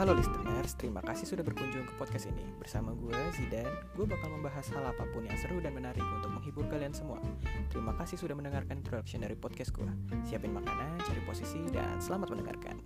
Halo listeners, terima kasih sudah berkunjung ke podcast ini. Bersama gue, Zidan Gue bakal membahas hal apa pun yang seru dan menarik untuk menghibur kalian semua. Terima kasih sudah mendengarkan introduction dari podcast gue. Siapin makanan, cari posisi, dan selamat mendengarkan.